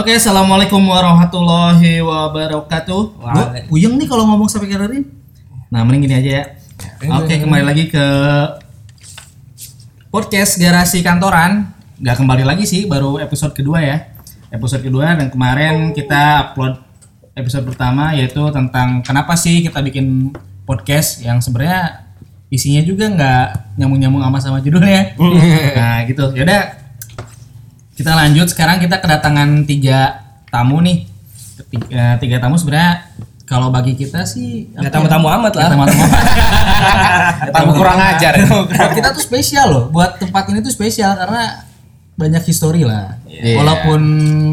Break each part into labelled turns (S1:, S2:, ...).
S1: Oke, assalamualaikum warahmatullahi wabarakatuh.
S2: Wah.
S1: Gua puyeng nih kalau ngomong sampai kelarin. Nah, mending gini aja ya. Oke, kembali lagi ke podcast garasi kantoran. Gak kembali lagi sih, baru episode kedua ya. Episode kedua dan kemarin kita upload episode pertama yaitu tentang kenapa sih kita bikin podcast yang sebenarnya isinya juga nggak nyambung-nyambung sama sama judulnya. nah, gitu. Yaudah, kita lanjut sekarang kita kedatangan tiga tamu nih tiga, tiga tamu sebenarnya kalau bagi kita sih
S2: Nggak
S1: apa
S2: tamu-tamu
S1: ya?
S2: amat lah.
S1: Nggak tamu-tamu amat.
S3: Tamu kurang ajar.
S1: buat kita tuh spesial loh buat tempat ini tuh spesial karena banyak histori lah
S2: Iya.
S1: walaupun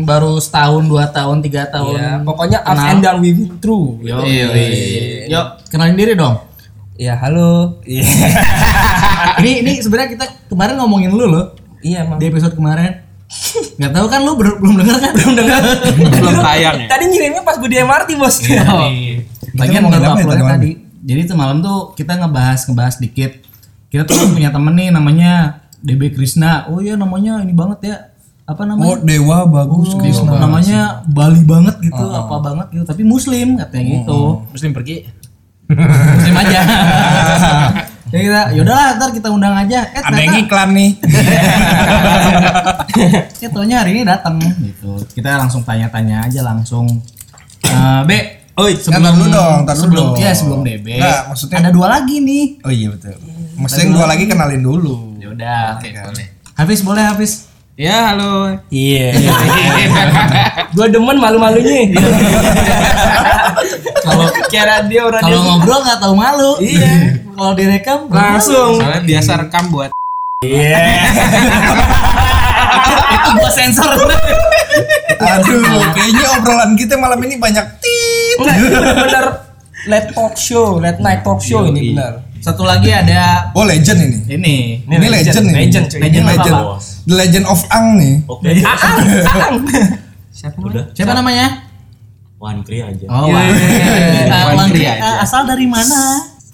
S1: baru setahun dua tahun tiga tahun
S2: Iya, pokoknya
S1: kenal.
S2: and down we been through.
S1: Yo,
S3: Iya,
S1: yuk kenalin diri dong
S2: Iya, halo. Iya.
S1: ini ini sebenarnya kita kemarin ngomongin lu loh
S2: Iya, Mam.
S1: di episode kemarin nggak tahu kan lu ber- belum dengar kan belum dengar
S3: Belum tayang ya.
S2: Tadi ngirimnya pas gue di MRT, Bos.
S1: Iya. Lagian
S4: ngomongin
S1: baru
S4: apa ya
S1: uploadnya
S4: tadi.
S1: Jadi itu malam tuh kita ngebahas ngebahas dikit. Kita tuh punya temen nih namanya DB Krisna. Oh iya namanya ini banget ya. Apa
S4: Oh
S1: namanya?
S4: dewa bagus
S1: Oh,
S4: Krishna.
S1: namanya Bali banget gitu, apa banget gitu. Tapi Muslim katanya gitu.
S3: Muslim pergi.
S1: Muslim aja. ya kita, yaudah ntar kita undang aja. Eh
S4: Ada yang iklan nih.
S1: eh taunya hari ini datang gitu. Kita langsung tanya-tanya aja langsung. Eh, B,
S4: Oi, sebelum dulu dong, tar
S1: sebelum
S4: dong.
S1: ya sebelum DB.
S4: Nggak, maksudnya-
S1: ada dua lagi nih.
S4: Oh iya betul. Maksudnya yang dua lagi kenalin dulu.
S1: Ya udah, oke boleh. Hafiz boleh Hafiz.
S3: Ya, halo.
S2: Iya. gue demen malu-malunya.
S1: Kalau
S2: Kira dia orang
S1: kalau ngobrol nggak tahu malu.
S2: Iya.
S1: Kalau direkam
S2: langsung.
S3: Soalnya biasa rekam buat
S2: Iya.
S1: itu gua sensor.
S4: Aduh, kayaknya obrolan kita malam ini banyak tit.
S2: Ini bener-bener late talk show, late night talk show ini benar.
S1: Satu lagi ada
S4: Oh legend ini.
S1: ini.
S4: Ini legend nih.
S2: Legend, cuy.
S1: Legend
S4: Ini
S1: apa,
S4: legend.
S1: Bos?
S4: The Legend of Ang nih.
S5: Oke,
S2: Aang, Aang.
S3: siapa
S5: udah.
S1: Siapa namanya?
S5: Wan Kri aja.
S1: Oh,
S2: Iya.
S1: Wan. Eh,
S3: Wan
S1: Wan
S3: Kri
S1: Kri,
S3: aja.
S1: eh, asal dari mana?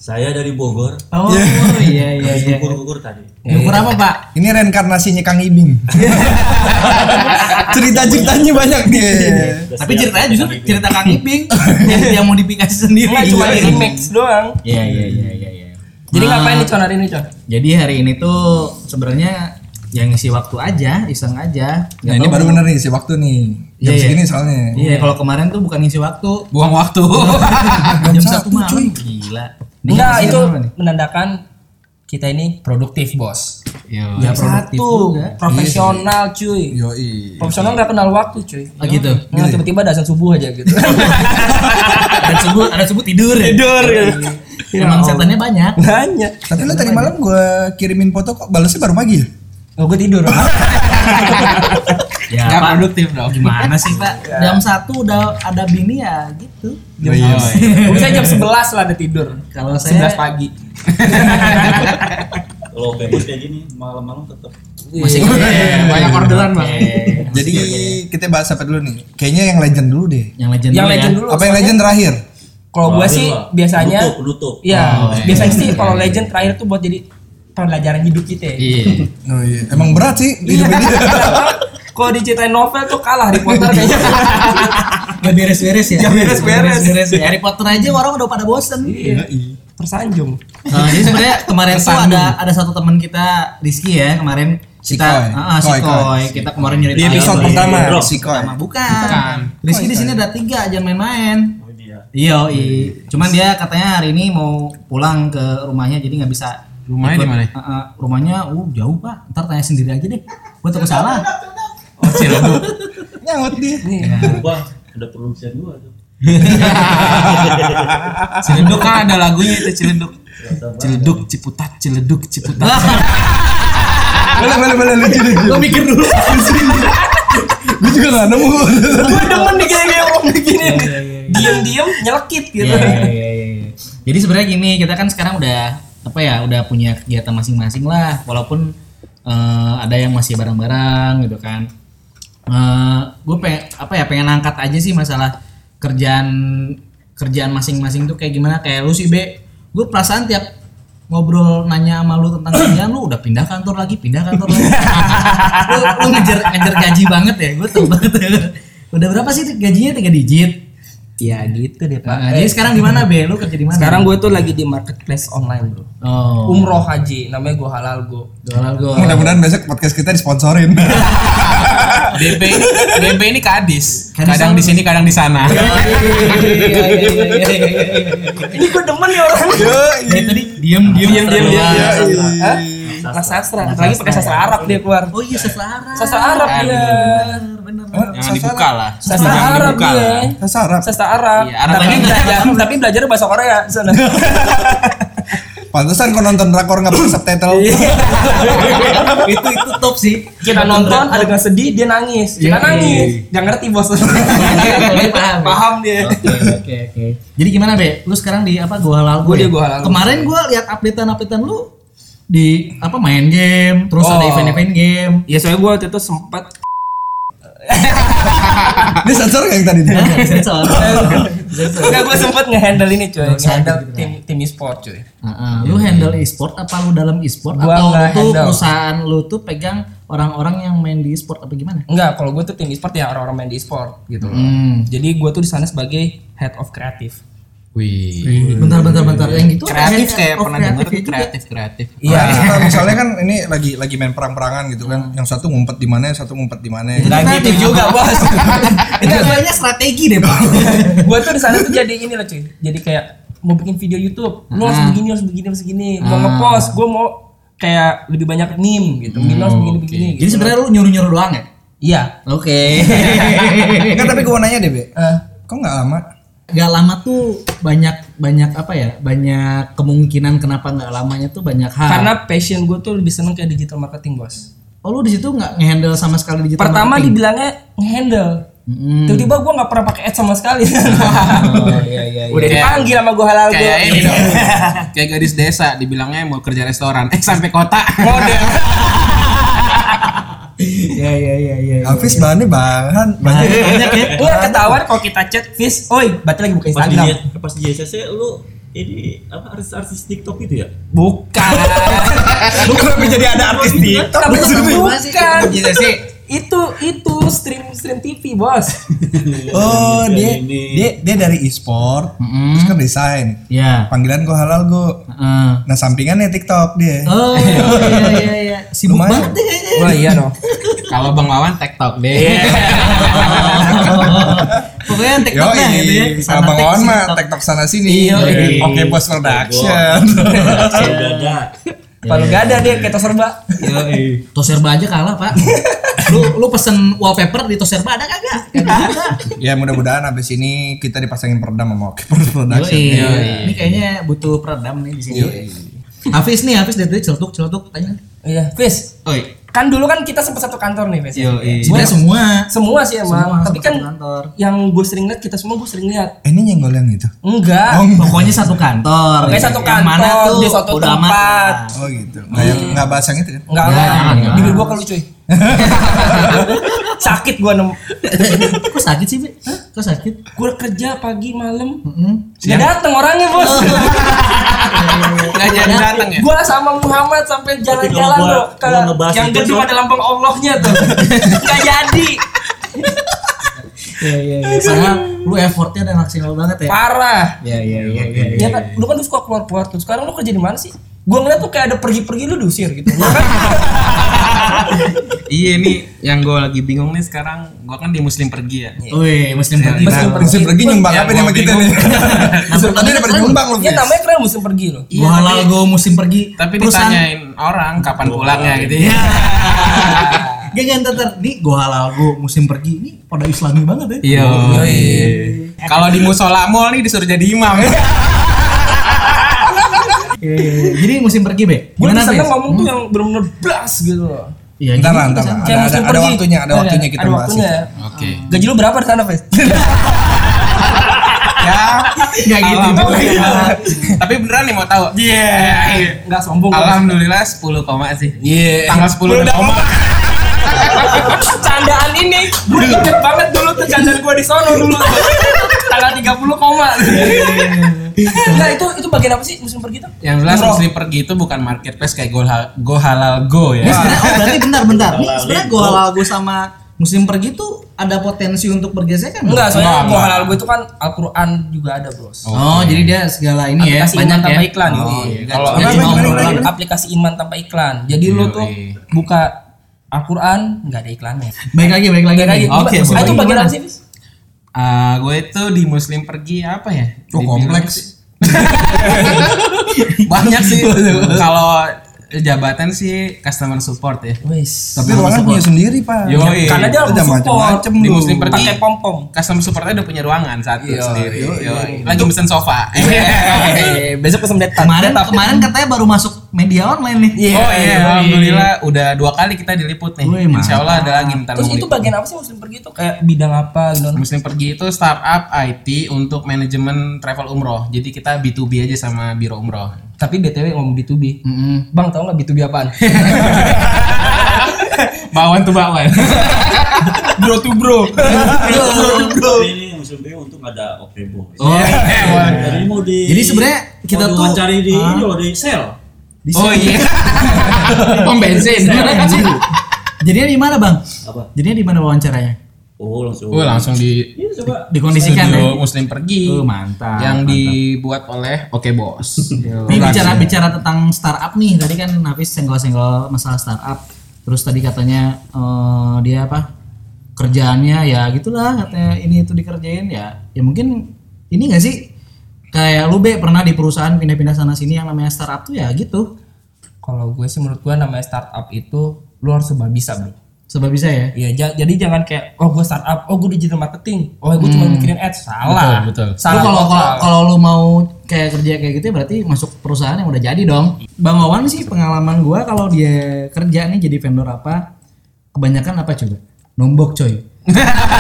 S5: Saya dari Bogor.
S1: Oh, iya iya iya.
S5: Gugur-gugur tadi.
S1: Ukur apa, Pak?
S4: Ini reinkarnasinya Kang Ibing. Cerita-ceritanya banyak dia.
S1: Tapi ceritanya justru cerita Kang Iping yang, mau dipikasi sendiri.
S2: Cuma
S1: Iya.
S2: di remix doang.
S1: Iya iya iya iya iya.
S2: Jadi
S1: Ah.
S2: ngapain nih Con hari ini, Con?
S1: Jadi hari ini tuh sebenarnya yang ngisi waktu aja, iseng aja.
S4: Nah ini baru bener nih si waktu nih. Jam
S1: Iya, iya.
S4: segini soalnya.
S1: Iya, kalau kemarin tuh bukan ngisi waktu.
S3: buang waktu.
S1: Jam
S4: satu,
S1: satu malam.
S4: cuy.
S1: Gila.
S2: Enggak, itu menandakan kita ini produktif, Bos.
S3: Yo.
S1: Ya, produktif
S2: Satu,
S1: juga.
S2: profesional, cuy.
S4: Yoi.
S2: Profesional nggak kenal waktu, cuy.
S1: Oh gitu.
S2: Nah, tiba-tiba ada azan subuh aja gitu.
S1: Ada subuh, ada subuh tidur. ya?
S2: Tidur, gitu.
S1: Emang setannya banyak.
S2: Banyak.
S4: Tapi lu tadi malam gua kirimin foto kok balasnya baru pagi ya?
S2: Oh, gue tidur.
S1: Ya,
S3: Nggak
S1: Pak.
S3: produktif dong.
S1: Gimana sih, Pak? Jam satu udah ada bini ya gitu.
S4: Oh, iya.
S2: Gue bisa jam 11 lah ada tidur.
S1: Kalau saya
S2: 11 pagi.
S5: Kalau bebas kayak gini, malam-malam tetap
S1: masih
S3: Iya, banyak orderan, Bang.
S4: Jadi kita bahas apa dulu nih? Kayaknya yang legend dulu deh.
S1: Yang legend
S2: Yang
S1: dulu ya.
S2: legend dulu.
S4: Apa yang legend terakhir?
S2: Kalau gue sih biasanya
S5: Penutup, penutup.
S2: Iya,
S1: Oh, iya.
S2: biasanya sih kalau legend terakhir tuh buat jadi pembelajaran hidup kita.
S3: Iya.
S4: Oh iya, emang berat sih hidup ini.
S2: Kalau diceritain novel tuh kalah Harry Potter kayaknya.
S1: Gak beres-beres ya.
S2: Gak beres-beres.
S1: beres ya. Harry Potter aja orang udah pada bosen.
S2: Iya. Tersanjung.
S1: Nah, jadi sebenarnya kemarin tuh ada ada satu teman kita Rizky ya kemarin kita. Ah, ah, si.
S4: Koy.
S1: kita kemarin nyeritain
S2: Di episode pertama.
S5: Bro.
S4: Si.
S1: Pertama. bukan.
S3: Bukan.
S1: Rizky di sini ada tiga jangan main-main.
S5: Oh dia.
S1: Iya, iya. Cuman dia katanya hari ini mau pulang ke rumahnya jadi nggak bisa.
S3: Rumahnya di mana?
S1: Ah, rumahnya, uh jauh pak. Ntar tanya sendiri aja deh. Gue takut salah.
S3: Oh, Ciledug.
S4: Nyaut dia.
S5: Wah, ada produksian gua tuh.
S3: Ciledug kan ada lagunya itu Ciledug. Ciledug, Ciputat, Ciledug, Ciputat.
S4: Boleh boleh boleh lucu lucu.
S1: Gue mikir dulu.
S4: Gue juga gak nemu.
S2: Gue demen nih kayak ngomong begini. Diem-diem nyelekit gitu.
S1: Iya, iya, iya, iya. Jadi sebenarnya gini, kita kan sekarang udah apa ya, udah punya kegiatan masing-masing lah, walaupun eh, ada yang masih bareng-bareng gitu kan. Gue pengen apa ya pengen angkat aja sih masalah kerjaan kerjaan masing-masing tuh kayak gimana kayak lu sih be gue perasaan tiap ngobrol nanya sama lu tentang kerjaan lu udah pindah kantor lagi pindah kantor lagi lu, lu ngejar ngejar gaji banget ya gue tau banget Udah berapa sih gajinya tiga digit?
S2: Ya gitu deh pak.
S1: Nah, jadi sekarang di mana be? Lu kerja di mana?
S2: Sekarang gue tuh lagi di marketplace online bro.
S1: Oh.
S2: Umroh haji, namanya gue halal gue.
S1: Dolar gua.
S4: Mudah-mudahan besok podcast kita disponsorin.
S3: DP ini DP ini kadis.
S1: Kadis
S3: Kadang di sini, kadang di sana.
S2: Ini gue demen nih orang.
S1: Dari tadi
S2: Diam diam diam.
S4: Iya, iya.
S2: Hah? Nah sastra, lagi pakai sastra Arab dia keluar.
S1: Oh iya sastra Arab.
S2: Sastra Arab dia.
S1: Bener.
S3: Jangan dibuka lah.
S2: Sastra
S3: Jangan
S2: Arab
S3: dibuka
S2: dia.
S3: lah.
S4: Sastra Arab.
S2: Sastra Arab.
S3: Iya, Arab
S2: tapi belajar tapi belajar bahasa Korea di sana.
S4: Pantesan kau nonton drakor nggak pakai subtitle.
S1: itu itu top sih.
S2: Kita nonton ada yang sedih dia nangis. Kita
S1: Iya.
S2: nangis. Gak ngerti bos.
S1: paham.
S2: Paham dia.
S1: Oke oke oke. Jadi gimana be? Lu sekarang di apa? Gua halal
S2: Gua
S1: gue.
S2: di Gua Halal Gue.
S1: Kemarin gua lihat updatean updatean lu di apa main game, terus
S2: Oh.
S1: ada event-event game.
S2: Ya soalnya gue waktu itu sempat
S4: Ini sensor nggak yang tadi?
S1: Sensor.
S2: Enggak gue sempet nge-handle ini cuy, nge-handle tim tim e-sport cuy.
S1: Heeh. Lu handle e-sport apa lu dalam e-sport
S2: Gua
S1: atau lu tuh perusahaan lu tuh pegang orang-orang yang main di e-sport apa gimana?
S2: Enggak, kalau gue tuh tim e-sport ya orang-orang main di e-sport gitu loh.
S1: Hmm.
S2: Jadi gue tuh di sana sebagai head of kreatif.
S3: Wih.
S1: Bentar bentar bentar yang gitu ada
S3: Kreatif kayak pernah denger
S1: kreatif juga.
S3: kreatif kreatif.
S2: Iya.
S4: Nah, misalnya kan ini lagi lagi main perang-perangan gitu kan. Yang satu ngumpet di mana, yang satu ngumpet di mana.
S1: Itu
S2: Nggak
S1: kreatif
S2: gitu juga, Bos.
S1: Itu kayaknya strategi deh, Pak.
S2: gue tuh di sana tuh jadi ini loh cuy. Jadi kayak mau bikin video YouTube, lu harus begini, harus begini, harus begini. Mau ngepost, gue mau kayak lebih banyak meme gitu. Meme harus begini begini.
S1: Jadi sebenarnya lu nyuruh-nyuruh doang ya?
S2: Iya.
S1: Oke.
S4: Enggak tapi gua nanya deh, Be.
S2: Eh,
S4: Kok nggak lama?
S1: Gak lama tuh banyak banyak apa ya? Banyak kemungkinan kenapa nggak lamanya tuh banyak hal.
S2: karena passion gue tuh lebih seneng kayak digital marketing bos.
S1: oh lu di situ nggak ngehandle sama sekali digital
S2: Pertama
S1: marketing?
S2: dibilangnya nge-handle.
S1: Mm-mm.
S2: Tiba-tiba gue nggak pernah pakai ads sama sekali.
S1: Oh iya iya.
S2: Udah
S3: Kayak-
S2: dipanggil sama gue halal gue.
S3: Kayak ini dong. Kayak gadis desa dibilangnya mau kerja restoran. Eh sampai kota.
S2: Model.
S1: Iya iya iya iya.
S4: Hafiz bahannya bahan banyak.
S1: banyak ya.
S2: Enggak ketahuan kalau kita chat Fis, oi, berarti lagi buka Instagram.
S5: pas di JCC lu ini apa artis-artis TikTok itu ya?
S2: Bukan.
S4: Lu kenapa jadi ada artis TikTok? Sini?
S2: bukan. Itu itu stream stream TV, Bos.
S4: Oh, dia dia dia dari e-sport, terus kan desain.
S1: Iya.
S4: Panggilan gua halal gua.
S1: Heeh.
S4: Nah, sampingannya TikTok dia.
S1: Oh iya iya iya. Sibuk
S4: Lumayan.
S1: banget deh kayaknya.
S2: Wah, iya dong.
S3: Kalau Bang Wawan TikTok deh.
S1: Pokoknya yang
S4: Yo,
S1: TikToknya gitu ya.
S4: Kalau Bang Wawan mah
S1: TikTok.
S4: Sana sini.
S1: Iya, iya.
S4: Oke, Bos Production.
S5: Ada.
S2: Kalau gak ada dia kayak serba.
S1: Toserba aja kalah pak. lu lu pesen wallpaper di Toserba ada kagak? Kagak ada.
S4: ya, mudah-mudahan abis ini kita dipasangin peredam sama Oke Production.
S1: Yoi. Ini kayaknya butuh peredam nih di sini. Hafiz nih, Hafiz dari tadi celutuk celutuk tanya.
S2: Iya, Fis.
S3: Oi.
S2: Kan dulu kan kita sempat satu kantor nih, Fis.
S1: Sebenarnya semua.
S2: Semua sih emang.
S1: Semua
S2: Tapi kan
S1: kantor.
S2: yang gue sering lihat kita semua gue sering lihat.
S4: Eh, ini nyenggol yang itu.
S2: Enggak.
S1: Pokoknya satu kantor.
S2: Pokoknya satu
S1: Yang mana
S2: kantor,
S1: tuh
S2: di suatu
S1: amat
S2: tempat.
S4: Oh gitu. Nggak yang nggak bahas yang itu kan?
S2: Enggak
S1: Ya,
S2: enggak. Bibir gua kalau cuy. Sakit gua nem.
S1: Kok sakit sih, Be? Hah? Kok sakit?
S2: Gua kerja pagi malam.
S1: Heeh.
S2: Gak dateng orangnya bos.
S3: Nggak jadi datang ya.
S2: Gua sama Muhammad sampai jalan-jalan tuh ke yang gedung ada lambang Allahnya tuh. Gak jadi.
S1: Iya iya iya. Lu effortnya udah maksimal banget ya.
S2: Parah.
S1: Iya iya iya iya.
S2: Ya kan, lu kan tuh suka keluar-keluar tuh. Sekarang lu kerja di mana sih? Gua ngeliat tuh kayak ada pergi-pergi lu diusir gitu. Ya?
S3: Iya nih yang gue lagi bingung nih sekarang. Gue kan di Muslim pergi ya.
S1: Wih, muslim pergi.
S2: Muslim
S4: Nah, Musim pergi nyumbang
S3: Yang
S4: apa nih sama kita nih? Tadi udah pernah nyumbang lu,
S2: Ya
S4: Fis.
S2: namanya keren musim pergi loh.
S1: Gua halal go musim pergi.
S3: Tapi ditanyain orang kapan pulangnya gitu ya.
S1: Gak gak ntar. Nih gua halal go musim pergi. Ini pada islami banget ya.
S3: Iya. Kalau di musola mall nih disuruh jadi imam.
S1: Iya iya iya. Jadi musim pergi, Be.
S2: Gue
S1: Gimana,
S2: bisa
S1: Be?
S2: ngomong tuh yang bener-bener blast gitu loh.
S1: Iya,
S4: Ntar lah,
S1: gimana
S4: ntar
S1: bisa?
S4: lah. Ada, ada, waktunya, ada waktunya kita
S2: ada
S4: bahas.
S3: Oke.
S2: Gaji lu berapa di sana, Fes?
S3: Ya.
S1: Nggak gitu juga.
S3: Tapi beneran nih mau tahu. Iya.
S2: Enggak sombong.
S3: Alhamdulillah 10 koma sih.
S4: Iya.
S3: Tanggal 10 udah koma.
S2: Candaan ini gue inget banget dulu tuh candaan gue di sono dulu tuh. Tanggal 30 koma. Enggak itu itu bagian apa sih musim pergi tuh?
S3: Yang jelas. Muslim pergi itu bukan marketplace kayak Go, Hal- Go Halal Go ya.
S1: Ini sebenarnya oh berarti bentar bentar. Nih sebenarnya gua halal go sama Muslim pergi tuh ada potensi untuk bergesekan?
S2: Enggak, soalnya gua
S3: enggak.
S2: halal gue itu kan Al-Qur'an juga ada, Bos.
S1: Oh, jadi dia segala ini ya
S2: aplikasi
S1: banyak
S2: iman tanpa
S1: ya.
S2: iklan
S1: Oh,
S2: ini.
S1: iya.
S2: Kalau jadi mau aplikasi iman tanpa iklan. Jadi lu tuh buka Al-Qur'an nggak ada iklannya.
S1: Baik lagi, baik lagi.
S2: Baik lagi.
S3: Oke,
S2: Ah, itu bagian apa sih,
S3: Ah, gue itu di Muslim pergi apa ya?
S4: Oh, kompleks.
S3: Banyak sih. Kalau jabatan sih customer support ya.
S2: Wis.
S4: Tapi ruangan punya sendiri, Pak.
S3: Yoi.
S2: Karena dia
S4: Udah
S2: harus support.
S4: macem-macem
S3: Di. Muslim pergi.
S2: pakai pom-pom.
S3: Customer supportnya udah punya ruangan satu
S2: Iya,
S3: sendiri.
S2: yoi.
S3: Yoi. Lagi mesen sofa.
S2: Eh, besok pesen detak.
S1: Kemarin kemarin katanya baru masuk media online nih.
S2: Iya,
S3: oh iya,
S2: iya.
S3: alhamdulillah udah dua kali kita diliput nih.
S1: Wih,
S3: Insya Allah ada lagi ntar
S2: Terus itu bagian apa sih muslim pergi itu kayak bidang apa gitu?
S3: Muslim pergi itu startup IT untuk manajemen travel umroh. Jadi kita B2B aja sama biro umroh.
S2: Tapi BTW ngomong B2B.
S1: Mm-mm.
S2: Bang tau nggak B2B apaan?
S3: Bawan tuh bawan.
S2: bro to bro.
S5: Tapi ini musim ini untung ada Oke Bos.
S1: Oh,
S5: Jadi mau di
S1: Jadi sebenarnya kita tuh-
S5: cari di
S1: Ah.
S5: ini di sel.
S1: Di
S3: Oh iya. Pom bensin.
S1: Jadinya di mana, Bang?
S5: Apa?
S1: Jadinya di mana wawancaranya?
S5: Oh langsung.
S3: Oh langsung di
S5: Ini coba.
S1: Dikondisikan ya.
S3: Muslim pergi.
S1: Oh, mantap,
S3: Yang
S1: mantap.
S3: dibuat oleh Oke Bos.
S1: Ini bicara bicara tentang startup nih. Tadi kan Hafiz senggol-senggol masalah startup. Terus tadi katanya eh, dia apa? Kerjaannya ya gitulah katanya ini itu dikerjain ya. Ya mungkin ini gak sih kayak lu be pernah di perusahaan pindah-pindah sana sini yang namanya startup tuh ya gitu.
S2: Kalau gue sih menurut gue namanya startup itu lu harus sebab bisa bro.
S1: Sebab bisa ya.
S2: Iya, ja- jadi jangan kayak oh gue startup, oh gue digital marketing, oh gue cuma mikirin ads, salah.
S3: Betul, betul.
S2: Salah
S1: kalau kalau lu mau kayak kerja kayak gitu ya berarti masuk perusahaan yang udah jadi dong. Bang Wawan sih pengalaman gua kalau dia kerja nih jadi vendor apa kebanyakan apa coba? Nombok coy.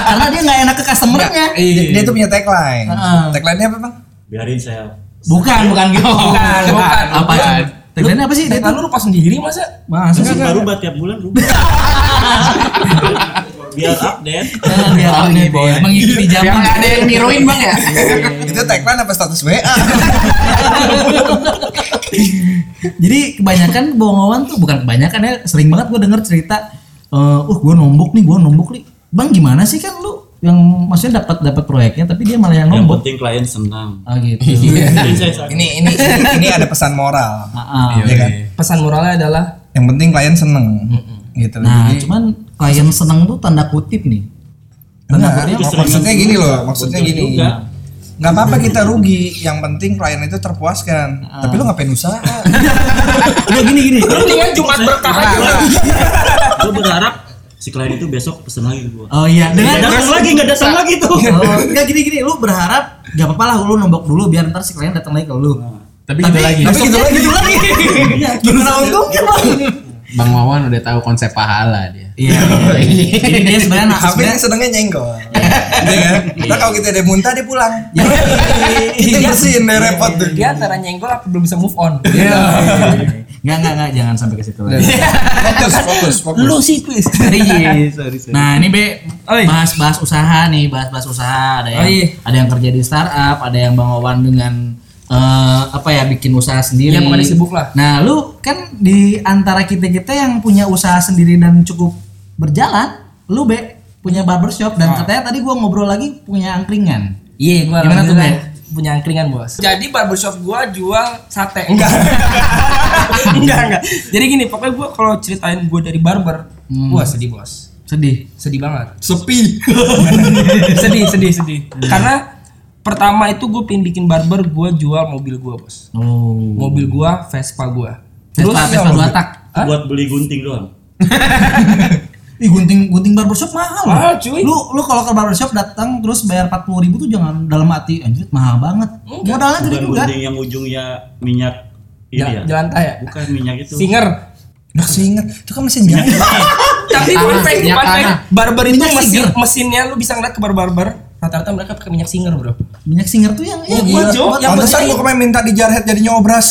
S1: Karena dia nggak enak ke customernya.
S4: Dia, dia tuh punya tagline.
S1: Heeh.
S4: Tagline-nya apa, Bang?
S5: Biarin saya.
S1: Bukan, bukan gitu.
S2: Bukan, bukan.
S1: Apa coba? Tagline apa sih dia
S2: Tagline lu lupa sendiri masa?
S1: Masa nggak?
S5: baru rubah tiap bulan rubah. Biar update.
S1: Jangan biar update boy. Mengikuti
S3: Biar
S1: zaman.
S3: nggak ada yang niruin bang ya.
S4: Itu tagline apa status WA?
S1: Jadi kebanyakan Wawan tuh bukan kebanyakan ya, sering banget gue denger cerita eh uh gue nombok nih, gue nombok nih. Bang gimana sih kan lu yang maksudnya dapat dapat proyeknya tapi dia malah yang
S5: Yang
S1: nombok.
S5: penting klien senang.
S1: Ah gitu.
S5: Sakit.
S4: ini ini ini ada pesan moral.
S1: Ah, ah.
S4: Iya kan?
S2: Pesan moralnya adalah
S4: Yang penting klien seneng. Gitu loh.
S1: Nah,
S4: Jadi,
S1: cuman klien seneng tuh tanda kutip nih. Tanda
S4: Enggak,
S1: kutip
S4: mak- maksudnya gini loh, maksudnya gini.
S5: juga.
S4: Nggak apa-apa kita rugi, yang penting klien itu terpuaskan. Tapi lu ngapain usaha?
S1: udah gini gini.
S2: mendingan Jumat berkah aja.
S5: Gue berharap si klien itu besok pesen lagi gua.
S1: Oh iya, dengan
S5: Nggak datang lagi, nggak datang lagi tuh.
S1: Oh, enggak gini gini, lu berharap gak apa-apa lah lu nombok dulu biar ntar si klien datang lagi ke lu.
S3: Tapi gitu lagi.
S4: Tapi gitu lagi.
S1: gitu lagi. Gimana untungnya bang?
S3: Bang Wawan udah tahu konsep pahala dia.
S1: Iya. Jadi dia sebenarnya nah,
S4: Tapi yang senengnya nyenggol. Iya kan? Ntar kalau kita ada muntah dia pulang.
S1: Ya.
S4: Itu bersihin deh repot tuh.
S2: Dia antara nyenggol apa belum bisa move on.
S1: Iya. Enggak enggak enggak jangan sampai ke situ lagi.
S4: Fokus, fokus, fokus.
S2: Lu sih please.
S1: Iya, sorry, sorry. Nah, ini Be, bahas-bahas usaha nih, bahas-bahas usaha. Ada yang
S2: iya.
S1: ada yang kerja di startup, ada yang Bang Wawan dengan eh, apa ya bikin usaha sendiri.
S2: Iya, pokoknya sibuk lah.
S1: Nah, lu kan di antara kita-kita yang punya usaha sendiri dan cukup berjalan, lu Be punya barbershop dan katanya tadi gua ngobrol lagi punya angkringan.
S2: Iya, gua
S1: Gimana tuh,
S2: alhamdulillah punya angkringan, Bos. Jadi barbershop gua jual sate. Enggak. enggak, enggak. Jadi gini, pokoknya gua kalau ceritain gua dari barber, gua sedih, Bos.
S1: Sedih.
S2: Sedih banget.
S4: Sepi.
S2: sedih, sedih, sedih. Karena pertama itu gue pengen bikin barber, gue jual mobil gue bos.
S1: Oh.
S2: Mobil gue, Vespa gue.
S1: Vespa, Vespa dua tak.
S2: Hah?
S5: Buat beli gunting doang.
S1: Ih gunting gunting barbershop mahal.
S2: Mahal, cuy.
S1: Lu lu kalau ke barbershop datang terus bayar 40.000 ribu tuh jangan dalam hati anjir mahal banget. Modalnya gede juga.
S5: gunting yang ujungnya minyak ini
S2: Jalan,
S5: ya.
S2: jalan taya.
S5: Bukan minyak itu.
S2: Singer.
S4: Masih inget, itu kan mesin jahit.
S2: Tapi fact,
S3: tanah.
S2: barber itu mesin,
S1: singer.
S2: mesinnya lu bisa ngeliat ke barber rata-rata mereka pakai minyak singer bro.
S1: Minyak singer tuh yang
S2: Iya,
S1: buat- buat-
S2: Yang
S4: Pantesan
S2: penting-
S4: gua kemarin minta di jarhead jadinya obras.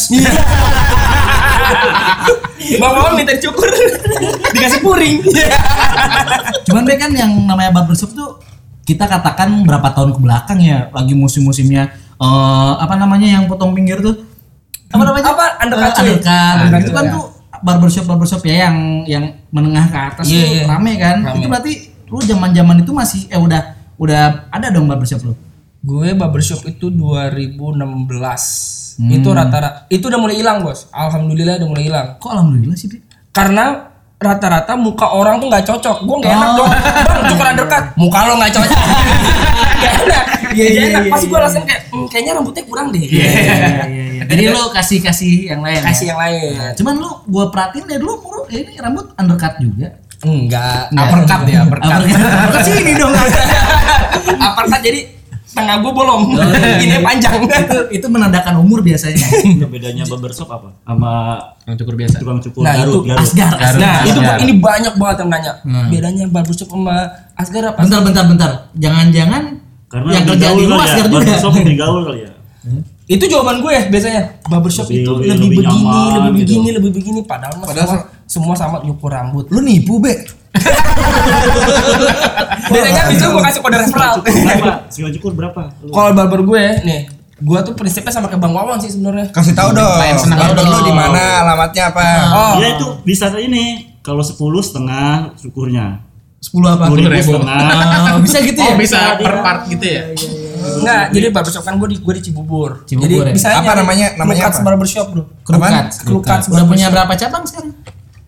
S2: Bang Wawan minta dicukur, dikasih puring.
S1: Cuman deh kan yang namanya barbershop tuh kita katakan berapa tahun ke belakang ya lagi musim-musimnya eh apa namanya yang potong pinggir tuh apa namanya
S2: Apa? Undercut, cuy.
S1: undercut.
S2: Undercut,
S1: itu kan
S2: ya.
S1: tuh barbershop barbershop ya yang yang menengah ke atas
S2: Iya,
S1: tuh
S2: iya.
S1: rame kan
S2: Rame.
S1: itu berarti lu zaman-zaman itu masih eh udah udah ada dong barbershop lu.
S2: Gue barbershop itu 2016. Itu rata-rata itu udah mulai hilang, Bos. Alhamdulillah udah mulai hilang.
S1: Kok alhamdulillah sih, Pi?
S2: Karena rata-rata muka orang tuh nggak cocok. Gue nggak enak dong. Bang, cukur undercut. Muka lo nggak cocok. Gak enak.
S1: Iya, iya,
S2: enak.
S1: iya,
S2: Pas gue langsung kayak, "Hmm, kayaknya rambutnya kurang deh.
S1: Jadi lu kasih-kasih yang lain. ya?
S2: Kasih yang lain.
S1: Nah, cuman lu gua perhatiin dari dulu muru ini rambut undercut juga.
S2: Enggak.
S3: Uppercut ya, uppercut.
S1: Uppercut sini dong.
S2: Uppercut jadi tengah gue bolong.
S1: Oh, iya.
S2: Ini panjang.
S1: itu itu menandakan umur biasanya.
S5: Itu bedanya barbershop apa? Sama
S3: Yang cukur biasa.
S5: tukang cukur
S2: Nah,
S5: Garut,
S2: itu
S5: Garut.
S1: Asgar.
S3: Garut.
S2: Nah, itu
S3: Asgar.
S2: ini banyak banget yang nanya. Bedanya barbershop sama Asgar apa?
S1: Bentar bentar bentar. Jangan-jangan
S5: Karena
S1: yang kerja di lu
S5: kali ya.
S1: Asgar juga.
S5: Barbershop lebih gaul kali ya.
S2: Itu jawaban gue biasanya. Barbershop
S5: Lebih-
S2: itu
S5: lebih-
S2: lebih,
S5: lebih
S2: begini,
S5: nyaman
S2: lebih
S5: gitu.
S2: begini, lebih begini. Padahal,
S4: Padahal
S2: semua, semua sama nyukur rambut.
S4: Lu nipu, Be.
S2: Bedanya bisa gue kasih kode referral.
S5: Sekali cukur berapa?
S2: Kalau barber gue nih, gue tuh prinsipnya sama kayak Bang Wawan sih sebenarnya.
S4: Kasih tahu dong.
S3: Klien senang
S4: Barber
S1: dong.
S4: lu di mana, alamatnya apa?
S2: Oh,
S5: Dia itu bisa ini kalau 10 setengah cukurnya.
S1: 10 apa?
S5: 10 ribu setengah.
S1: Oh, bisa gitu
S3: Oh
S1: ya?
S3: bisa
S5: Bisa,
S3: per
S5: dia.
S3: part gitu ya?
S2: Enggak, jadi barbershop kan gue di gue di Cibubur.
S1: Cibubur
S2: jadi
S1: ya?
S2: bisa
S4: Apa namanya- namanya
S2: Klukats
S4: apa?
S2: barbershop, Bro.
S1: Kerukat.
S2: Kerukat
S1: Udah punya berapa cabang sekarang?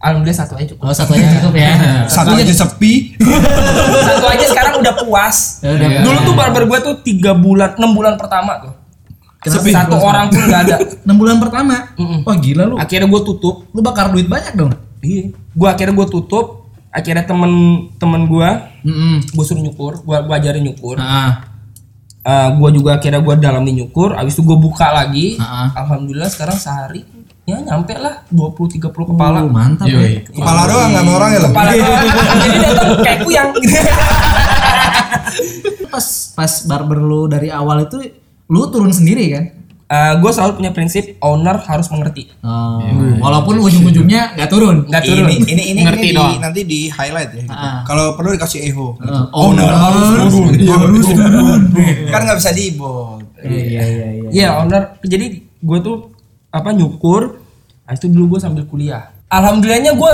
S2: Alhamdulillah satu aja cukup.
S1: Oh, satu aja cukup ya.
S4: Satu aja sepi.
S2: satu aja sekarang udah puas.
S1: Ya udah.
S2: Dulu tuh barber gue tuh tiga bulan, enam bulan pertama tuh.
S1: Kenapa
S2: Sepi satu
S1: puas,
S2: orang pun nggak ada.
S1: 6 bulan pertama.
S2: Mm-mm.
S1: Wah, gila lu.
S2: Akhirnya gue tutup.
S1: Lu bakar duit banyak dong.
S2: Iya. Gue akhirnya gue tutup. Akhirnya temen-temen gue,
S1: Heeh.
S2: gue suruh nyukur, gue gue ajarin nyukur.
S1: Nah,
S2: Eh gue juga akhirnya gue dalami nyukur. Abis itu gue buka lagi.
S1: Heeh.
S2: Alhamdulillah sekarang sehari ya nyampe lah 20-30 kepala.
S1: Oh, mantap
S3: Yoi.
S1: ya.
S4: Kepala doang nggak mau orang ya lo.
S2: Kepala doang. Jadi datang kayak kuyang.
S1: Pas pas barber lu dari awal itu lu turun sendiri kan?
S2: gue selalu punya prinsip owner harus mengerti.
S1: Oh, walaupun ujung-ujungnya nggak turun.
S2: Nggak turun.
S4: Ini ini ini,
S3: Ngerti
S4: ini di,
S3: doang.
S4: nanti di highlight ya. gitu.
S1: Ah.
S4: Kalau perlu dikasih eho.
S1: Heeh. Owner harus turun.
S4: Harus turun. Kan nggak bisa dibot.
S1: Iya iya iya.
S2: Iya owner. Jadi gue tuh apa nyukur. Nah, itu dulu gue sambil kuliah. Alhamdulillahnya gue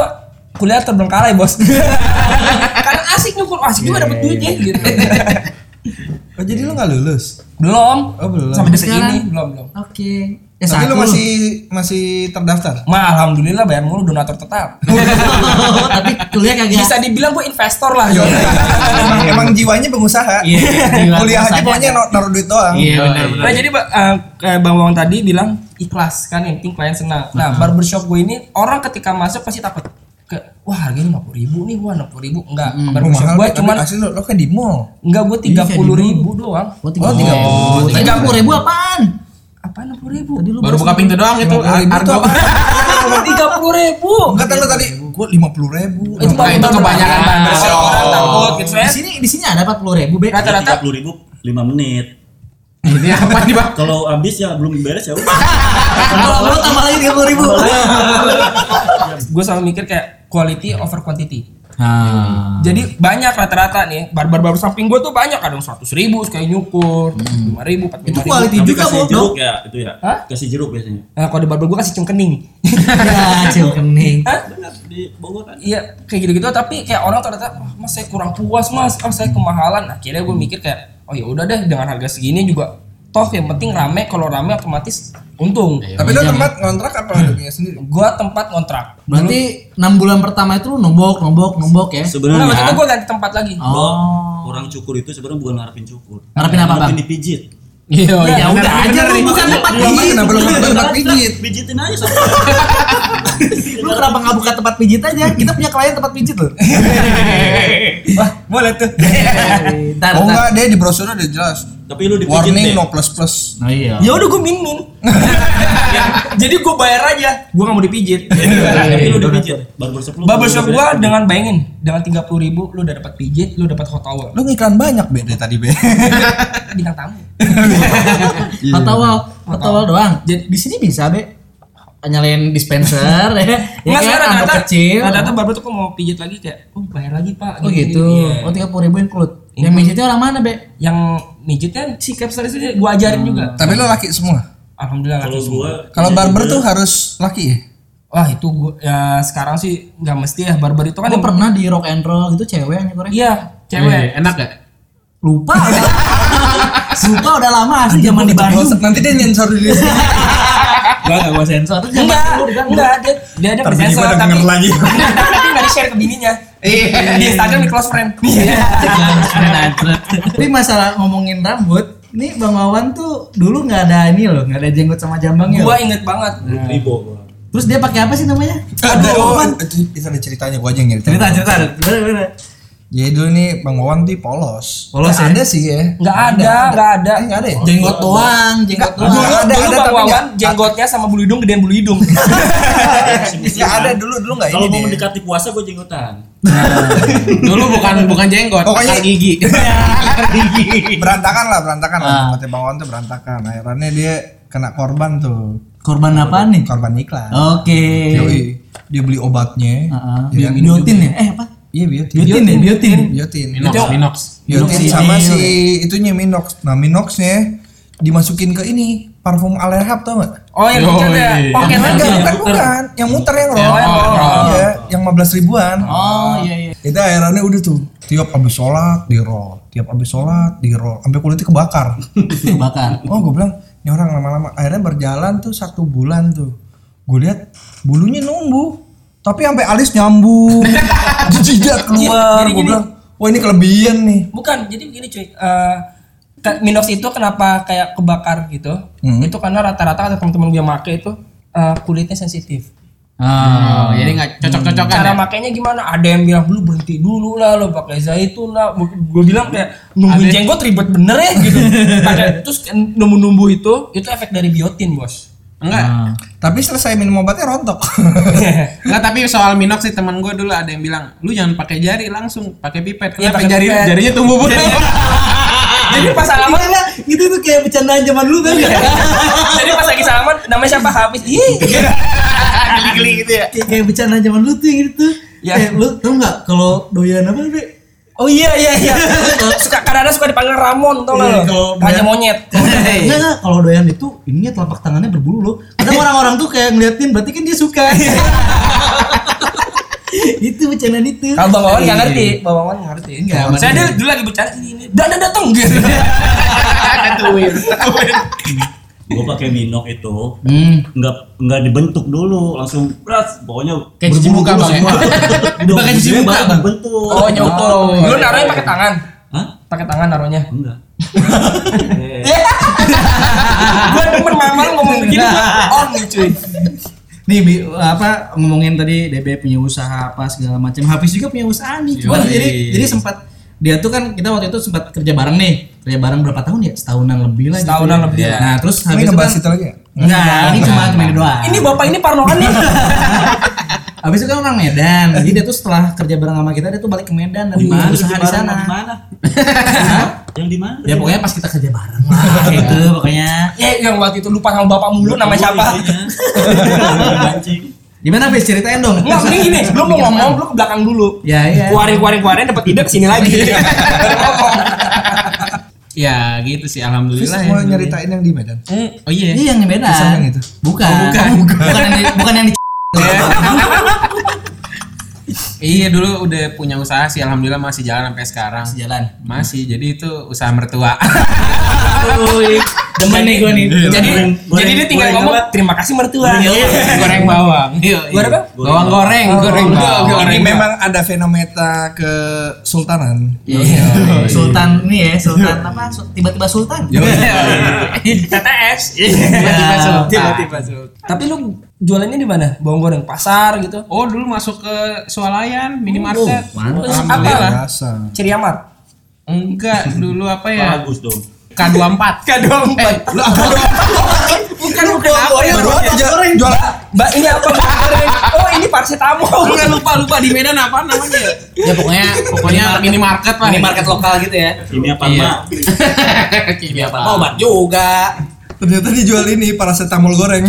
S2: kuliah terbengkalai bos. Karena asik nyukur, asik juga dapet duitnya gitu.
S4: Oh, jadi lu nggak lulus?
S2: belum.
S4: Oh, belum.
S2: Sampai detik
S1: Sekarang?
S2: ini belum belum.
S1: Oke.
S4: Tapi
S1: S1
S4: lu masih masih terdaftar.
S2: Ma, alhamdulillah bayar mulu donatur tetap.
S1: Tapi kuliah kagak.
S2: Bisa dibilang gue investor lah.
S4: emang, emang jiwanya pengusaha.
S1: Iya, jiwa
S4: Kuliah aja pokoknya nar- naruh duit doang.
S1: Iya benar benar.
S2: Nah jadi eh, kayak Bang Wang tadi bilang ikhlas kan yang penting klien senang. Nah barbershop gue ini orang ketika masuk pasti takut ke wah harganya lima puluh ribu nih wah enam puluh ribu enggak
S4: Oh,
S2: barbershop
S4: mahal
S2: gue
S4: tapi
S2: cuman
S4: asli lu, lu kan di mall.
S2: enggak gue tiga puluh ribu doang
S1: Oh, tiga puluh. Tiga puluh ribu apaan?
S2: Apa enam puluh ribu
S1: Tadi lu
S3: Baru buka pintu doang itu
S4: 50.000
S3: harga.
S2: tiga puluh ribu
S4: Enggak tahu lu tadi gua 50 ribu.
S2: itu
S3: Nah, itu kebanyakan barbershop.
S2: orang takut gitu
S1: di
S2: ya
S1: sini di sini ada empat puluh ribu be.
S2: rata-rata
S5: 30 ribu 5 menit.
S3: Ini apa nih, Bang?
S5: Kalau habis ya belum beres ya udah.
S1: Kalau lu tambah lagi tiga puluh ribu.
S2: gue selalu mikir kayak quality over quantity
S1: Nah.
S2: jadi banyak rata-rata nih barber barber samping gue tuh banyak kadang seratus ribu sekali nyukur lima ribu empat
S1: Itu
S2: ribu
S1: quality
S5: Tapi
S1: juga
S5: kasih jeruk ya itu ya.
S2: Hah?
S5: Kasih jeruk biasanya.
S2: Nah, kalau di barber gue kasih cengkening.
S1: Ya, cil kening.
S2: Hah?
S5: Benar di Bogor kan.
S2: Iya, kayak gitu-gitu tapi kayak orang ternyata, "Wah, mas saya kurang puas mas, ah saya kemahalan. Nah, akhirnya gue mikir kayak, oh ya udah deh dengan harga segini juga toh yang penting rame kalau rame otomatis untung.
S4: Tapi lu tempat ngontrak apa lu punya sendiri?
S2: Gua tempat kontrak.
S1: Berarti enam bulan pertama itu lu nombok, nombok, nombok ya?
S2: Nah,
S5: Sebenarnya
S2: waktu itu gue ganti tempat lagi.
S1: Oh.
S5: orang cukur itu sebenarnya bukan ngarepin cukur.
S1: Ngarepin apa, Bang?
S5: Ngarepin dipijit.
S3: Iya,
S1: Ya udah aja lu bukan tempat pijit.
S4: kenapa lu nggak buka tempat pijit?
S5: Pijitin aja sampai.
S1: Lu kenapa nggak buka tempat pijit aja? Kita punya klien tempat pijit loh.
S2: Wah, boleh tuh.
S1: Ntar,
S4: Oh enggak, dia di brosur udah jelas.
S5: Tapi lu dipijit
S4: Warning
S5: deh.
S4: no plus plus.
S1: Oh iya.
S2: ya udah gue min min. Jadi gue bayar aja. Gue gak mau dipijit.
S5: Tapi lu dipijit. Barbershop lu.
S2: Barbershop gua dengan bayangin dengan tiga puluh ribu lu udah dapat pijit, lu dapat hot towel,
S4: Lu ngiklan banyak be dari tadi be.
S2: bintang tamu.
S1: Hot towel, hot towel doang. Jadi di sini bisa be nyalain dispenser ya. Ya
S2: Enggak
S1: kan
S2: sekarang rata
S1: kecil.
S2: Rata-rata barber tuh kok mau pijit lagi kayak, oh bayar lagi pak.
S1: Oh gitu.
S2: Iya.
S1: Oh tiga puluh ribu include. Yang mijitnya orang mana be?
S2: Yang mijitnya si capster itu gua ajarin juga.
S4: Tapi lu laki semua.
S2: Alhamdulillah
S5: Kalau
S2: laki semua.
S4: Kalau barber tuh harus laki ya?
S2: Wah itu gua ya sekarang sih nggak mesti ya barber itu kan
S1: Gue pernah di rock and roll gitu cewek yang nyekornya.
S2: Iya, Cewek.
S3: enak gak?
S1: Lupa. Lupa udah lama asli zaman di Bandung.
S4: Nanti dia nyensor diri sendiri.
S1: Gak gak gua sensor. Terus
S2: Enggak,
S1: Bandung.
S2: enggak dia dia ada
S4: gua
S2: tapi
S4: denger lagi.
S2: tapi enggak di share ke bininya. Di Instagram di close friend.
S1: Tapi masalah ngomongin rambut, nih Bang Wawan tuh dulu nggak ada ini loh, nggak ada jenggot sama jambangnya.
S2: Gua inget banget.
S5: Ribo gua.
S1: Terus dia pakai apa sih namanya?
S4: Aduh, Wawan. Itu ada ceritanya gua aja yang.
S1: Cerita cerita. Bener bener.
S4: Jadi dulu nih Bang Wawan tuh polos.
S1: Polos ya?
S4: Ada sih ya.
S2: Enggak ada, enggak ada.
S4: Eh, nggak ada ya?
S1: Jenggot doang, jenggot
S2: Dulu,
S1: doang.
S4: ada,
S2: dulu
S4: ada,
S2: Bang Wawan jenggotnya sama bulu hidung gedean bulu hidung.
S4: Nggak ada dulu dulu nggak
S5: Kalau
S4: ini
S5: mau
S4: deh.
S5: mendekati puasa gua jenggotan.
S3: Dulu bukan bukan jenggot,
S4: Pokoknya-
S3: akar gigi.
S4: berantakan lah berantakan lah
S1: Ah.
S4: rambutnya Bang Wawan tuh berantakan akhirnya dia kena korban tuh
S1: Korban apa nih?
S4: korban iklan
S1: Oke.
S4: Dia beli obatnya
S1: Heeh.
S4: ini
S1: Biotin
S4: juga.
S1: ya? Eh apa?
S4: Iya biotin
S1: Biotin ya, biotin.
S4: biotin
S3: Minox, Minox.
S4: biotin sama si itunya minox nah minoxnya dimasukin ke ini parfum Alerhab tau gak?
S2: Oh, yang bukan ya. Pocket
S4: Enggak,
S2: lagi.
S4: bukan, bukan. Yang muter yang roll.
S3: Oh.
S4: Iya, yang 15 ribuan.
S1: Oh iya iya.
S4: Itu akhirnya udah tuh. Tiap abis sholat di roll. Tiap abis sholat di roll. Sampai kulitnya kebakar.
S1: Kebakar.
S4: oh gue bilang, ini orang lama-lama. Akhirnya berjalan tuh satu bulan tuh. Gue lihat bulunya numbuh. Tapi sampai alis nyambung. Jidat keluar. Gue bilang, wah ini kelebihan nih.
S2: Bukan, jadi begini cuy. Eh, ka- Minox itu kenapa kayak kebakar gitu?
S4: Hmm.
S2: Itu karena rata-rata ada teman-teman gue make itu eh, kulitnya sensitif.
S3: Oh, jadi nggak cocok-cocokan
S2: Cara
S3: ya?
S2: makainya gimana? Ada yang bilang lu berhenti dulu lah, lo pakai zaitun lah. Gue bilang kayak nungguin
S3: Ada-
S2: jenggot ribet bener ya gitu. Pakai terus numbuh-numbuh itu, itu efek dari biotin bos.
S3: Enggak.
S4: Tapi selesai minum obatnya rontok.
S3: Enggak, tapi soal Minox sih teman gue dulu ada yang bilang, "Lu jangan pakai jari, langsung pakai pipet."
S2: Iya,
S3: Kenapa
S2: pakai
S3: jari
S2: pipet.
S3: jarinya tumbuh bu?
S2: Jadi pas salaman,
S1: Itu tuh kayak bercandaan zaman dulu kan ya?
S2: jadi pas lagi salaman namanya siapa Hafiz? Ih,
S3: Geli-geli gitu ya.
S1: kayak kayak bercandaan zaman dulu tuh gitu.
S2: Ya.
S1: Eh, lu tau nggak kalau doyan apa Bre?
S2: Oh iya iya iya. suka kadang-kadang suka dipanggil Ramon tau
S1: Iya,
S2: nggak lo?
S1: kalau
S2: Raja monyet.
S1: Enggak, enggak. Kalau doyan itu ininya telapak tangannya berbulu loh. Kadang orang-orang tuh kayak ngeliatin berarti kan dia suka. itu bercandaan itu.
S2: Kalau Bang Wawan nggak ngerti, Bang Wawan nggak ngerti.
S1: Enggak,
S2: Saya dulu, lagi bercanda ini ini. Dan datang gitu.
S3: Tentuin.
S5: Gua pakai Minox itu
S1: Hmm.
S5: nggak nggak dibentuk dulu, langsung beras. Pokoknya
S3: Kayak cuci muka, Bang, ya?
S5: Udah
S1: Pakai cuci muka, Bang?
S5: dibentuk.
S2: Oh nyukur. Dulu naruhnya pakai tangan.
S5: Hah?
S2: Pakai tangan naruhnya.
S5: Enggak.
S2: Gue demen mamal ngomong begini. gua On nih cuy.
S1: Nih Bi, apa ngomongin tadi DB punya usaha apa segala macam. Hafiz juga punya usaha nih. Cuma
S3: Yoi.
S1: jadi jadi sempat dia tuh kan kita waktu itu sempat kerja bareng nih. Kerja bareng berapa tahun ya? Setahunan lebih lah.
S2: Setahunan
S1: gitu.
S2: lebih
S1: ya. Nah, terus
S4: Ini
S1: itu
S4: ngebahas
S1: kan
S4: itu lagi ya?
S1: Enggak, ini cuma cuma ini doang.
S2: Ini bapak ini parnoan nih.
S1: Habis itu kan orang Medan. Jadi dia tuh setelah kerja bareng sama kita dia tuh balik ke Medan dan
S5: mana?
S1: usaha di sana.
S5: Di mana? Yang di mana?
S1: Ya pokoknya pas kita kerja bareng lah gitu pokoknya.
S2: Ya yang waktu itu lupa sama bapak mulu namanya siapa?
S1: Gimana Fis ceritain dong.
S2: Enggak, mending gini, lu mau ngomong lu ke belakang dulu.
S1: Ya iya.
S2: Kuarin kuarin kuarin dapat ide ke sini lagi.
S3: Ya gitu sih, alhamdulillah ya.
S4: mau nyeritain yang di Medan.
S3: Oh iya.
S1: Iya yang di Medan.
S4: Yang itu?
S1: Bukan.
S3: Oh, bukan.
S1: bukan yang di, bukan yang di
S3: Iya dulu udah punya usaha sih, alhamdulillah masih jalan sampai sekarang.
S1: jalan.
S3: Masih, jadi itu usaha mertua.
S1: Demen nih gue nih.
S2: Jadi jadi dia tinggal ngomong terima kasih mertua.
S3: goreng bawang. Iya.
S2: Goreng apa?
S3: Bawang goreng, goreng bawang.
S4: Ini memang ada fenomena ke sultanan.
S1: Iya. Sultan nih ya, Sultan apa? Tiba-tiba Sultan.
S2: TTS.
S3: Tiba-tiba sultan.
S2: Tiba-tiba sultan. Tapi lu jualannya di mana? Bawang goreng pasar gitu.
S3: Oh dulu masuk ke swalayan minimarket.
S1: mantap.
S3: Alhamdulillah.
S4: Biasa.
S2: Ciriamar.
S3: Enggak, dulu apa ya?
S5: Bagus dong.
S3: K24.
S2: K24.
S3: Lu apa?
S2: Bukan bukan apa ya?
S4: Jual, jual, jual.
S2: Mbak ini apa bawang goreng? Oh ini paracetamol.
S3: Enggak lupa lupa di Medan apa namanya? Ya pokoknya pokoknya minimarket lah.
S1: Minimarket lokal gitu ya.
S5: Ini apa
S3: Iya.
S5: Mak?
S3: Ini apa?
S1: Oh, obat juga.
S4: Ternyata dijual ini paracetamol goreng.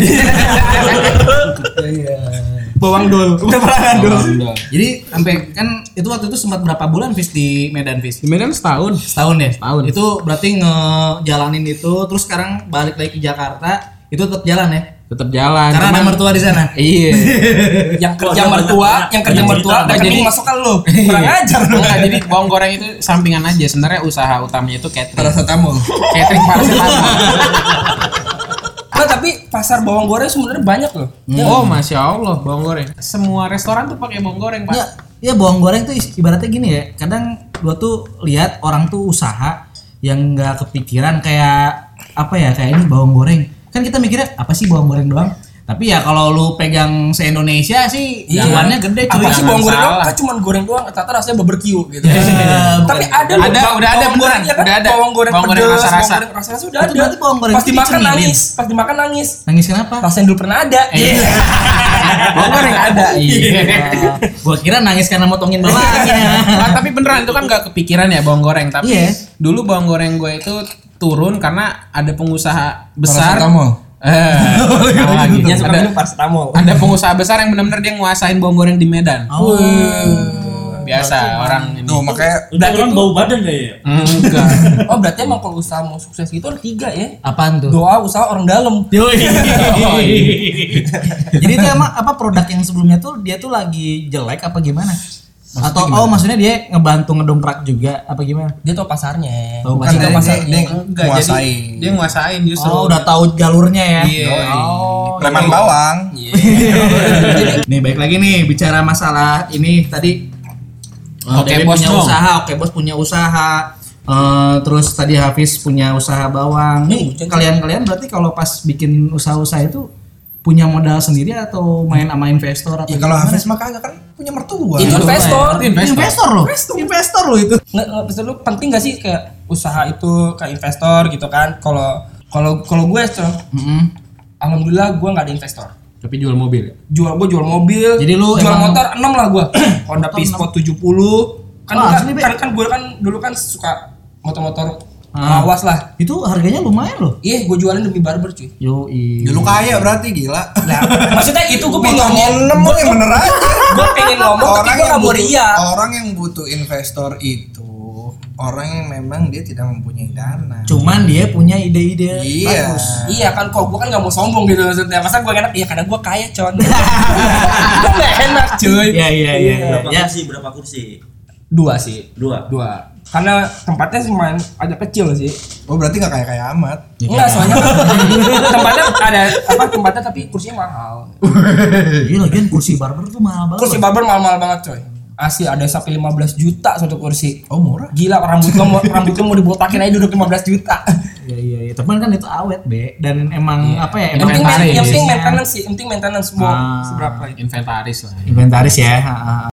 S2: Bawang dol. Udah pernah dol.
S1: Jadi sampai kan itu waktu itu sempat berapa bulan Fis di Medan Fis?
S3: Di Medan setahun.
S1: Setahun ya?
S3: Setahun.
S1: Itu berarti ngejalanin itu terus sekarang balik lagi ke Jakarta itu tetap jalan ya?
S3: Tetap jalan.
S1: Karena ada
S3: Cuman-
S1: mertua di sana.
S3: Iya.
S2: yang kerja mertua, yang kerja mertua, rekening
S3: Jadi-
S2: masuk kan lu. Kurang ajar lu.
S3: Enggak, jadi bawang goreng itu sampingan aja. Sebenarnya usaha utamanya itu catering.
S4: Paracetamol.
S3: catering paracetamol.
S2: Nah, tapi pasar bawang goreng sebenarnya banyak loh.
S3: Oh, masya Allah, bawang goreng. Semua restoran tuh pakai bawang goreng, pak.
S1: Ya, ya bawang goreng tuh ibaratnya gini ya. Kadang gua tuh lihat orang tuh usaha yang nggak kepikiran kayak apa ya kayak ini bawang goreng. Kan kita mikirnya apa sih bawang goreng doang? Tapi ya kalau lu pegang se Indonesia sih jalannya gede cuy.
S2: Apa sih bawang goreng doang? Kan cuma goreng doang, ternyata rasanya barbecue gitu.
S1: Ya,
S2: Tapi ada loh,
S3: Ada,
S2: bawang-
S3: udah ada
S2: bawang
S3: beneran,
S2: goreng, ya kan?
S3: udah ada.
S2: Bawang goreng
S3: Bawang goreng
S2: pedes,
S3: rasa-rasa.
S2: bawang goreng rasa-rasa udah
S1: Itu
S2: ada.
S1: berarti bawang goreng
S2: Pas
S1: itu
S2: dimakan
S1: dicemilin.
S2: nangis, pas dimakan nangis.
S1: Nangis kenapa?
S2: Rasanya dulu pernah ada.
S3: Iya. bawang goreng ada. Iya.
S1: gua kira nangis karena motongin bawahnya.
S3: Nah, tapi beneran itu kan nggak kepikiran ya bawang goreng. Tapi
S1: Iya.
S3: dulu bawang goreng gue itu turun karena ada pengusaha besar.
S4: Paracetamol.
S3: Eh, lagi.
S2: Yang
S3: ada, ada pengusaha besar yang benar-benar dia nguasain bawang goreng di Medan.
S1: Oh.
S3: Biasa orang ini.
S4: Tuh makanya
S5: Udah orang bau badan gak ya?
S3: Enggak.
S2: Oh berarti emang kalau usaha mau sukses gitu ada tiga ya?
S1: Apaan tuh?
S2: Doa, usaha, orang dalam.
S1: Jadi itu emang apa produk yang sebelumnya tuh dia tuh lagi jelek apa gimana? Atau oh maksudnya dia ngebantu ngedongkrak juga apa gimana?
S2: Dia tau pasarnya.
S1: Tahu
S2: Bukan
S1: pasarnya.
S2: tahu pasarnya.
S4: dia
S3: Enggak, jadi dia nguasain justru.
S1: Oh udah tahu jalurnya ya.
S3: Iya.
S1: Oh.
S4: preman bawang.
S1: nih baik lagi nih bicara masalah ini tadi. Eh,
S3: Oke,
S1: Dede
S3: Bos
S1: punya
S3: dong.
S1: usaha, oke bos punya usaha. Eh, terus tadi Hafiz punya usaha bawang. Nih kalian-kalian berarti kalau pas bikin usaha-usaha itu punya modal sendiri atau main sama investor atau
S4: Ya kalau
S1: gimana?
S4: Hafiz mah kagak kan punya mertua.
S2: Itu investor.
S3: Itu investor.
S1: investor loh. Investor loh itu.
S2: Nggak, nggak, maksud lu penting gak sih kayak usaha itu ke investor gitu kan? Kalau kalau kalau gue Con,
S1: Mm-mm.
S2: alhamdulillah gue nggak ada investor.
S3: Tapi jual mobil. ya?
S2: Jual gue jual mobil.
S1: Jadi lu
S2: jual
S1: emang-
S2: motor 6 lah gue. Honda
S1: Motor
S2: P-Sport 70. Kan,
S1: asli, Be.
S2: kan kan gue kan dulu kan suka motor-motor
S1: Ah.
S2: lawas lah.
S1: Itu harganya lumayan loh.
S2: Iya, gue jualin demi barber cuy.
S1: Yo
S4: Dulu kaya berarti gila.
S2: Nah, maksudnya itu gue pengen ngomong,
S4: ngomong yang bener aja.
S2: gue pengen ngomong tapi gue gak mau
S4: butuh,
S2: ria.
S4: orang yang butuh investor itu orang yang memang dia tidak mempunyai dana.
S1: Cuman dia punya ide-ide
S4: Iya.
S1: bagus.
S2: Iya kan kok gue kan gak mau sombong gitu maksudnya Masa gue enak? Iya karena gue kaya con Gue gak enak cuy
S1: Iya iya iya.
S5: Berapa
S1: Ya.
S5: kursi? Berapa kursi?
S2: Dua sih
S5: Dua.
S2: Dua Karena tempatnya cuma agak kecil sih
S4: Oh berarti nggak kayak kayak amat.
S2: Enggak soalnya kan Tempatnya ada apa tempatnya tapi kursinya mahal
S1: Iya lagian kursi barber tuh mahal banget.
S2: Kursi barber mahal-mahal banget coy Asli ada sampai 15 juta satu kursi
S4: Oh murah.
S2: Gila rambut lo mau, rambut lo mau dibotakin aja duduk 15 juta
S1: Iya iya iya. Tapi kan itu awet, Be. Dan emang apa ya?
S2: Yang penting, penting maintenance sih Yang penting maintenance mau
S1: Ah.
S2: seberapa
S3: Inventaris lah.
S1: Inventaris ya. ha, ha.